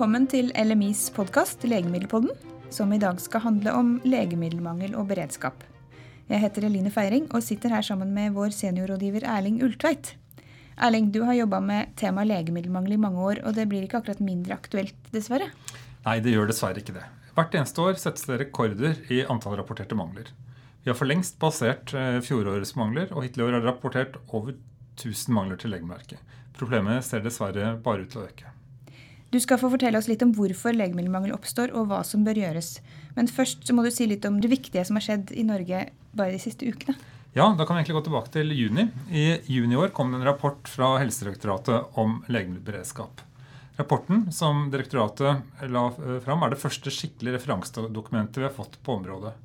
Velkommen til LMIs podkast Legemiddelpodden, som i dag skal handle om legemiddelmangel og beredskap. Jeg heter Eline Feiring og sitter her sammen med vår seniorrådgiver Erling Ultveit. Erling, du har jobba med temaet legemiddelmangel i mange år, og det blir ikke akkurat mindre aktuelt, dessverre? Nei, det gjør dessverre ikke det. Hvert eneste år settes det rekorder i antall rapporterte mangler. Vi har for lengst passert eh, fjorårets mangler, og hittil i år har det rapportert over 1000 mangler til Legemerket. Problemet ser dessverre bare ut til å øke. Du skal få fortelle oss litt om hvorfor legemiddelmangel oppstår, og hva som bør gjøres. Men først så må du si litt om det viktige som har skjedd i Norge bare de siste ukene. Ja, da kan vi egentlig gå tilbake til juni. I juni i år kom det en rapport fra Helsedirektoratet om legemiddelberedskap. Rapporten som direktoratet la fram, er det første skikkelige referansedokumentet vi har fått på området.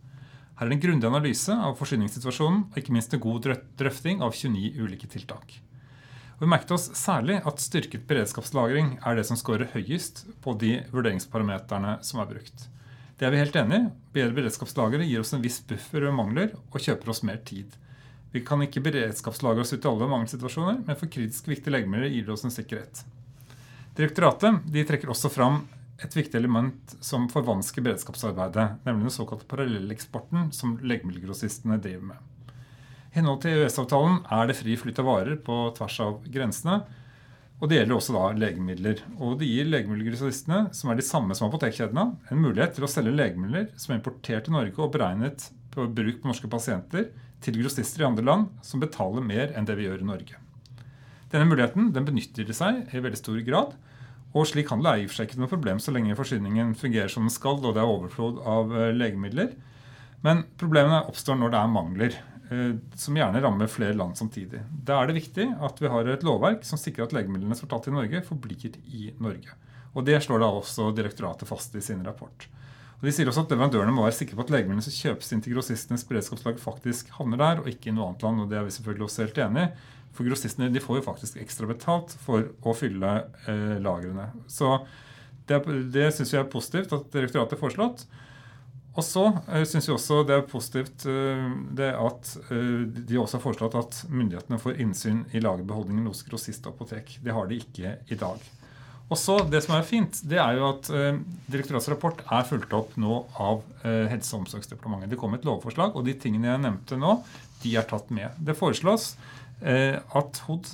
Her er det en grundig analyse av forsyningssituasjonen og ikke minst en god drøfting av 29 ulike tiltak. Og vi merket oss særlig at styrket beredskapslagring er det som scorer høyest på de vurderingsparameterne som er brukt. Det er vi helt enig i. Bedre beredskapslagre gir oss en viss buffer ved mangler og kjøper oss mer tid. Vi kan ikke beredskapslagre oss ut i alle mangelsituasjoner, men for kritisk viktige legemidler gir det oss en sikkerhet. Direktoratet trekker også fram et viktig element som forvansker beredskapsarbeidet, nemlig den såkalte parallelleksporten som legemiddelgrossistene driver med. Henhold til EØS-avtalen er det fri flyt av varer på tvers av grensene. Og det gjelder også da legemidler. Og det gir legemiddelgrossistene, som er de samme som apotekkjedene, en mulighet til å selge legemidler som er importert til Norge og beregnet på bruk på norske pasienter, til grossister i andre land som betaler mer enn det vi gjør i Norge. Denne muligheten den benytter de seg i veldig stor grad. Og slik handel er i og for seg ikke noe problem så lenge forsyningen fungerer som den skal og det er overflod av eh, legemidler. Men problemene oppstår når det er mangler. Eh, som gjerne rammer flere land samtidig. Da er det viktig at vi har et lovverk som sikrer at legemidlene som er tatt i Norge, forblir i Norge. Og Det slår da også direktoratet fast i sin rapport. Og De sier også at leverandørene må være sikre på at legemidlene som kjøpes inn til grossistenes beredskapslag, faktisk havner der, og ikke i noe annet land. og Det er vi selvfølgelig også helt enig i. For grossistene de får jo faktisk ekstra betalt for å fylle eh, lagrene. Så det, det syns vi er positivt at direktoratet har foreslått. Og så uh, syns vi også det er positivt uh, det at uh, de også har foreslått at myndighetene får innsyn i lagerbeholdningen hos grossist og apotek. Det har de ikke i dag. Og så Det som er fint, det er jo at direktoratets rapport er fulgt opp nå av Helse- og omsorgsdepartementet. Det kom et lovforslag, og de tingene jeg nevnte nå, de er tatt med. Det foreslås at, HOD,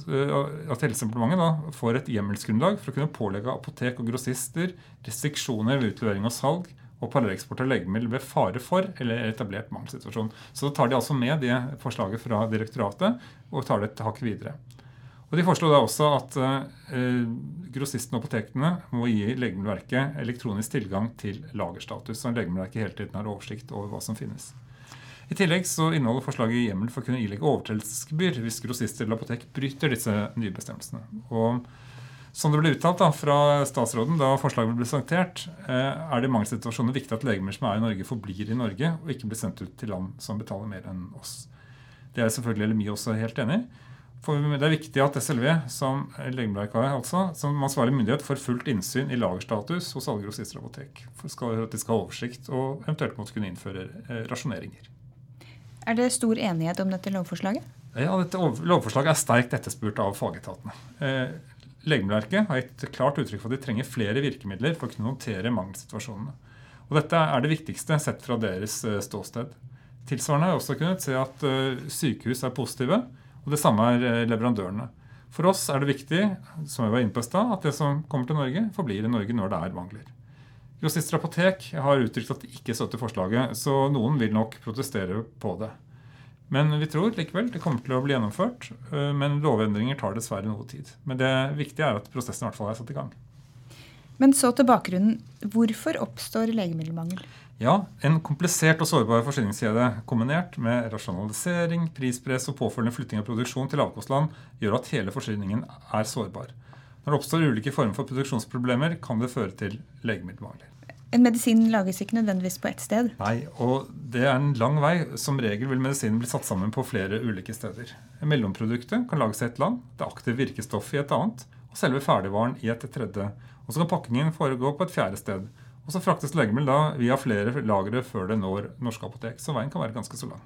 at Helsedepartementet får et hjemmelsgrunnlag for å kunne pålegge apotek og grossister restriksjoner ved utlevering og salg og parallelleksport av legemiddel ved fare for eller etablert mangelsituasjon. Så da tar de altså med det forslaget fra direktoratet og tar det et hakk videre. Og De foreslo da også at eh, grossistene og apotekene må gi Legemiddelverket elektronisk tilgang til lagerstatus, så Legemiddelverket hele tiden har oversikt over hva som finnes. I tillegg så inneholder forslaget hjemmel for å kunne ilegge overtredelsesgebyr hvis grossister eller apotek bryter disse nye bestemmelsene. Og som det ble uttalt da, fra statsråden da forslaget ble presentert, eh, er det i mange situasjoner viktig at legemer som er i Norge, forblir i Norge og ikke blir sendt ut til land som betaler mer enn oss. Det er selvfølgelig LMI også helt enig i. For Det er viktig at SLV, som Legemiddelverket altså, som ansvarlig myndighet, får fullt innsyn i lagerstatus hos alle grossister og apotek. For at de skal ha oversikt og eventuelt måtte kunne innføre eh, rasjoneringer. Er det stor enighet om dette lovforslaget? Ja, dette Lovforslaget er sterkt etterspurt av fagetatene. Legemiddelverket har gitt klart uttrykk for at de trenger flere virkemidler for å kunne håndtere mangelsituasjonene. Og Dette er det viktigste sett fra deres eh, ståsted. Tilsvarende har jeg også kunnet se at eh, sykehus er positive, og det samme er eh, leverandørene. For oss er det viktig som jeg var inne på sted, at det som kommer til Norge, forblir i Norge når det er mangler. Grossister Apotek har uttrykt at de ikke støtter forslaget, så noen vil nok protestere på det. Men vi tror likevel det kommer til å bli gjennomført. Eh, men lovendringer tar dessverre noe tid. Men det viktige er at prosessen i hvert fall er satt i gang. Men så til bakgrunnen. Hvorfor oppstår legemiddelmangel? Ja, En komplisert og sårbar forsyningskjede kombinert med rasjonalisering, prispress og påfølgende flytting av produksjon til lavkostland gjør at hele forsyningen er sårbar. Når det oppstår ulike former for produksjonsproblemer, kan det føre til legemiddelmangler. En medisin lages ikke nødvendigvis på ett sted. Nei, og det er en lang vei. Som regel vil medisinen bli satt sammen på flere ulike steder. Mellomproduktet kan lages i ett land, det aktive virkestoffet i et annet, og selve ferdigvaren i et tredje. Og så kan pakkingen foregå på et fjerde sted. Og så fraktes legemiddel da via flere lagre før det når norske apotek. Så veien kan være ganske så lang.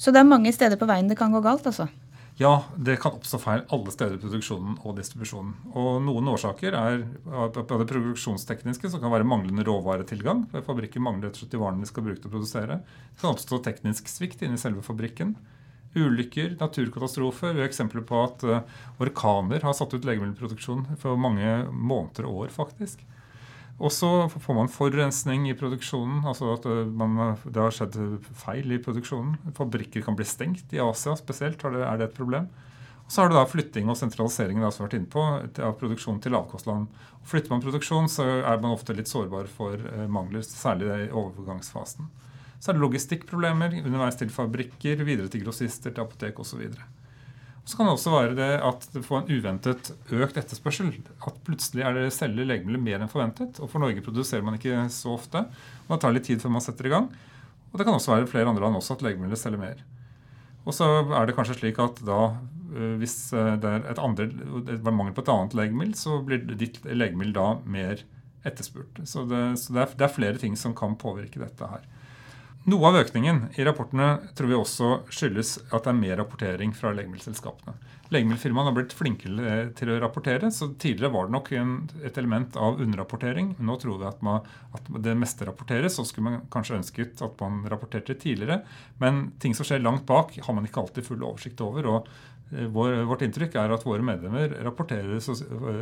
Så det er mange steder på veien det kan gå galt, altså? Ja, det kan oppstå feil alle steder i produksjonen og distribusjonen. Og Noen årsaker er av det produksjonstekniske, som kan være manglende råvaretilgang. for Fabrikken mangler rett og slett de varene de skal bruke til å produsere. Det kan oppstå teknisk svikt inni selve fabrikken. Ulykker, naturkatastrofer. Vi har eksempler på at uh, orkaner har satt ut legemiddelproduksjon for mange måneder og år, faktisk. Og så får man forurensning i produksjonen. altså at eh, man, Det har skjedd feil i produksjonen. Fabrikker kan bli stengt. I Asia spesielt er det, er det et problem. Og så har det da flytting og sentralisering som har vært inne på, av produksjon til lavkostland. Og flytter man produksjon, så er man ofte litt sårbar for eh, mangler, særlig i overgangsfasen. Så er det logistikkproblemer underveis til fabrikker, videre til grossister, til apotek osv. Så kan det også være det at det får en uventet økt etterspørsel. At plutselig er det selger legemidler mer enn forventet. Og for Norge produserer man ikke så ofte. og Det tar litt tid før man setter i gang. Og det kan også være flere andre land også at legemidler selger mer. Og så er det kanskje slik at da, øh, hvis øh, det er et andre, det var mangel på et annet legemiddel, så blir ditt legemiddel da mer etterspurt. Så, det, så det, er, det er flere ting som kan påvirke dette her. Noe av økningen i rapportene tror vi også skyldes at det er mer rapportering fra legemiddelselskapene. Legemiddelfirmaene har blitt flinkere til å rapportere, så tidligere var det nok en, et element av underrapportering. Nå tror vi at, man, at, det meste rapporteres, og skulle man kanskje ønsket at man rapporterte tidligere. Men ting som skjer langt bak, har man ikke alltid full oversikt over. og eh, vår, Vårt inntrykk er at våre medlemmer rapporterer så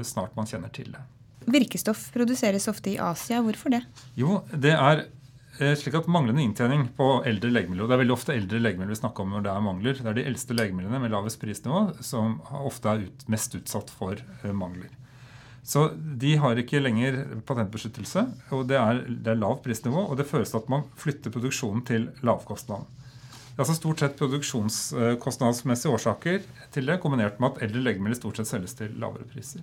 snart man kjenner til det. Virkestoff produseres ofte i Asia. Hvorfor det? Jo, det er Eh, slik at Manglende inntjening på eldre legemidler og Det er veldig ofte eldre legemidler vi snakker om når det er mangler. Det er de eldste legemidlene med lavest prisnivå som ofte er ut, mest utsatt for uh, mangler. Så De har ikke lenger patentbeskyttelse, og det er, er lavt prisnivå. Og det føles at man flytter produksjonen til lavkostland. Det er altså stort sett produksjonskostnadsmessige årsaker til det, kombinert med at eldre legemidler stort sett selges til lavere priser.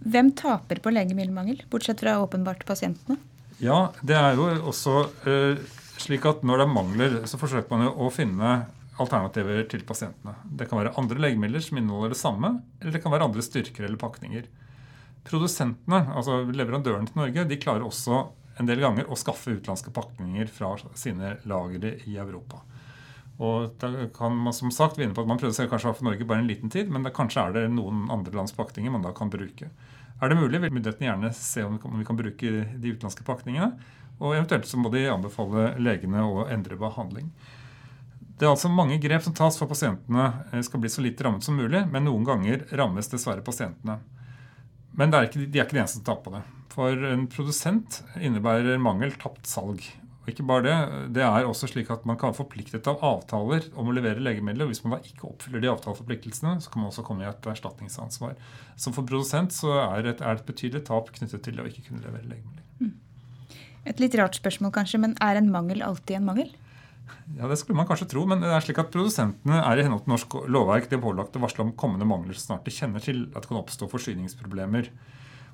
Hvem taper på legemiddelmangel, bortsett fra åpenbart pasientene? Ja, det er jo også uh, slik at når det er mangler, så forsøker man jo å finne alternativer til pasientene. Det kan være andre legemidler som inneholder det samme, eller det kan være andre styrker eller pakninger. Produsentene, altså leverandørene til Norge, de klarer også en del ganger å skaffe utenlandske pakninger fra sine lagre i Europa. Og da kan man som sagt vinne på at Man produserer kanskje for Norge bare en liten tid, men det, kanskje er det noen andre lands pakninger man da kan bruke. Er det mulig, vil myndighetene gjerne se om vi kan bruke de utenlandske pakningene. Og eventuelt så må de anbefale legene å endre behandling. Det er altså mange grep som tas for at pasientene eh, skal bli så lite rammet som mulig, men noen ganger rammes dessverre pasientene. Men er ikke, de er ikke de eneste som taper på det. For en produsent innebærer mangel tapt salg. Ikke bare Det det er også slik at man kan være forpliktet av avtaler om å levere legemidler. og Hvis man da ikke oppfyller de avtaleforpliktelsene, så kan man også komme i et erstatningsansvar. Så for produsent så er det et, er et betydelig tap knyttet til å ikke kunne levere legemidler. Mm. Et litt rart spørsmål kanskje, men er en mangel alltid en mangel? Ja, Det skulle man kanskje tro, men det er slik at produsentene er i henhold til norsk lovverk de pålagte pålagt å varsle om kommende mangler så snart de kjenner til at det kan oppstå forsyningsproblemer.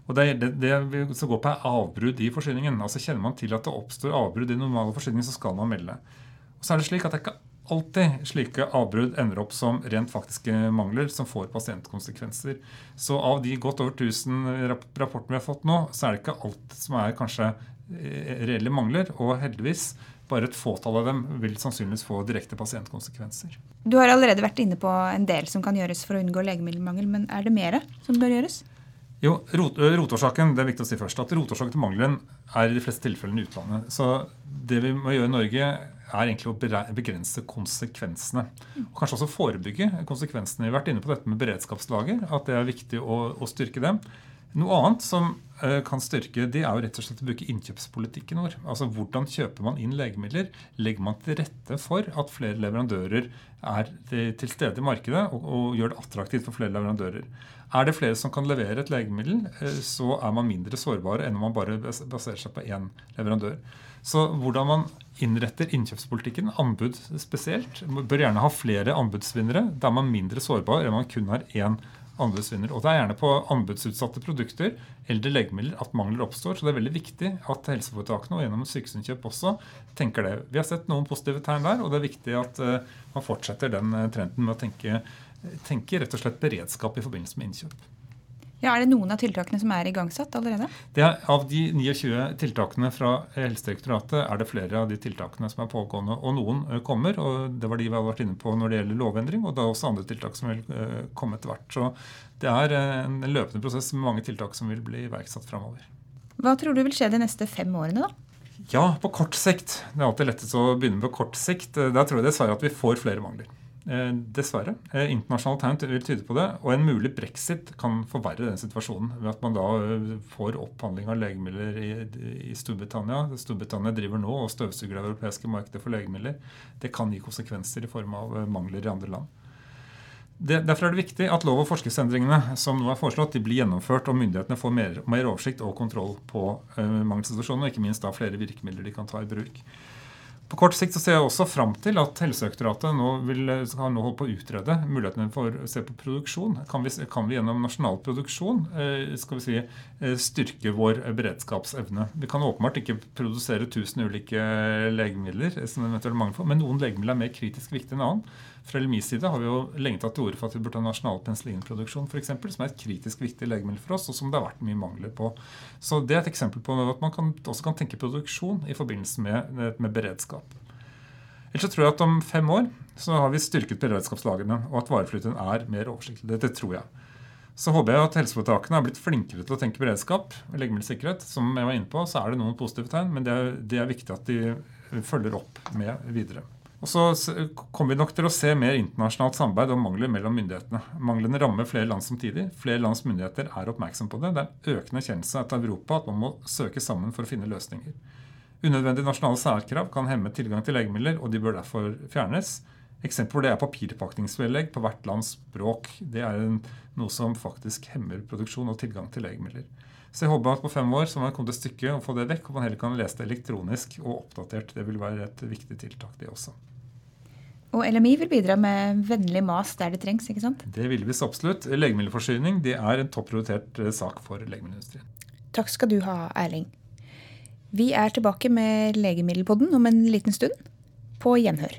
Og Det, det, det vi skal på er avbrudd i forsyningen. Altså Kjenner man til at det oppstår avbrudd i normale forsyninger, så skal man melde. Og så er det slik at det ikke alltid slike avbrudd ender opp som rent faktiske mangler som får pasientkonsekvenser. Så av de godt over 1000 rapportene vi har fått nå, så er det ikke alt som er kanskje eh, reelle mangler. Og heldigvis bare et fåtall av dem vil sannsynligvis få direkte pasientkonsekvenser. Du har allerede vært inne på en del som kan gjøres for å unngå legemiddelmangel, men er det mer som bør gjøres? Jo, rot, rotårsaken det er viktig å si først, at rotårsaken til mangelen er i de fleste tilfellene utlandet. Så det vi må gjøre i Norge, er egentlig å begrense konsekvensene. Og kanskje også forebygge konsekvensene. Vi har vært inne på dette med beredskapslager, at det er viktig å, å styrke dem. Noe annet som uh, kan styrke, det er jo rett og slett å bruke innkjøpspolitikken vår. Altså Hvordan kjøper man inn legemidler? Legger man til rette for at flere leverandører er til stede i markedet, og, og gjør det attraktivt for flere leverandører? Er det flere som kan levere et legemiddel, eh, så er man mindre sårbare enn om man bare baserer seg på én leverandør. Så hvordan man innretter innkjøpspolitikken, anbud spesielt, bør gjerne ha flere anbudsvinnere. Da er man mindre sårbar enn man kun har én anbudsvinner. Og det er gjerne på anbudsutsatte produkter, eldre legemidler, at mangler oppstår. Så det er veldig viktig at helseforetakene og gjennom sykehusinnkjøp også tenker det. Vi har sett noen positive tegn der, og det er viktig at uh, man fortsetter den uh, trenden med å tenke tenke rett og slett beredskap i forbindelse med innkjøp. Ja, Er det noen av tiltakene som er igangsatt allerede? Det er, av de 29 tiltakene fra Helsedirektoratet er det flere av de tiltakene som er pågående. Og noen eh, kommer, og det var de vi har vært inne på når det gjelder lovendring. Og det er også andre tiltak som vil uh, komme etter hvert. Så det er en løpende prosess med mange tiltak som vil bli iverksatt framover. Hva tror du vil skje de neste fem årene, da? Ja, på kort sikt. Det er alltid lettest å begynne på kort sikt. Der tror jeg dessverre at vi får flere mangler. Eh, dessverre. Internasjonal internasjonale tegn vil tyde på det. Og en mulig brexit kan forverre den situasjonen. Ved at man da eh, får opphandling av legemidler i, i Storbritannia. Storbritannia driver nå og støvsuger det europeiske markedet for legemidler. Det kan gi konsekvenser i form av mangler i andre land. Det, derfor er det viktig at lov- og forskriftsendringene som nå er foreslått, de blir gjennomført, og myndighetene får mer, mer oversikt og kontroll på uh, mangelsituasjonen, og ikke minst da flere virkemidler de kan ta i bruk. På kort sikt så ser jeg også fram til at Helsedirektoratet nå vil, skal nå holde på å utrede mulighetene for å se på produksjon. Kan vi, kan vi gjennom nasjonal produksjon eh, skal vi si, eh, styrke vår beredskapsevne? Vi kan åpenbart ikke produsere 1000 ulike legemidler, som eventuelt mange får, men noen legemidler er mer kritisk viktige enn annen. Fra LMIs side har vi jo lenge tatt til orde for at vi burde ha nasjonal penicillinproduksjon, f.eks., som er et kritisk viktig legemiddel for oss, og som det har vært mye mangler på. Så Det er et eksempel på at man kan, også kan tenke produksjon i forbindelse med, med beredskap. Ellers så tror jeg at om fem år så har vi styrket beredskapslagrene, og at vareflyten er mer oversiktlig. Dette tror jeg. Så håper jeg at helseforetakene har blitt flinkere til å tenke beredskap og legemiddelsikkerhet. Som jeg var inne på, så er det noen positive tegn, men det er, det er viktig at de følger opp med videre. Og så kommer vi nok til å se mer internasjonalt samarbeid om mangler mellom myndighetene. Manglene rammer flere land samtidig. Flere lands myndigheter er oppmerksom på det. Det er økende erkjennelse etter Europa at man må søke sammen for å finne løsninger. Unødvendige nasjonale særkrav kan hemme tilgang til legemidler, og de bør derfor fjernes. Eksempel på det er papirpakningsvedlegg på hvert lands språk. Det er en, noe som faktisk hemmer produksjon og tilgang til legemidler. Så jeg håper at på fem år så man komme til stykket og få det vekk, og man heller kan lese det elektronisk og oppdatert. Det vil være et viktig tiltak, det også. Og LMI vil bidra med vennlig mas der det trengs, ikke sant? Det vil vi så absolutt. Legemiddelforsyning det er en topprioritert eh, sak for legemiddelindustrien. Takk skal du ha, Erling. Vi er tilbake med Legemiddelpodden om en liten stund. På gjenhør.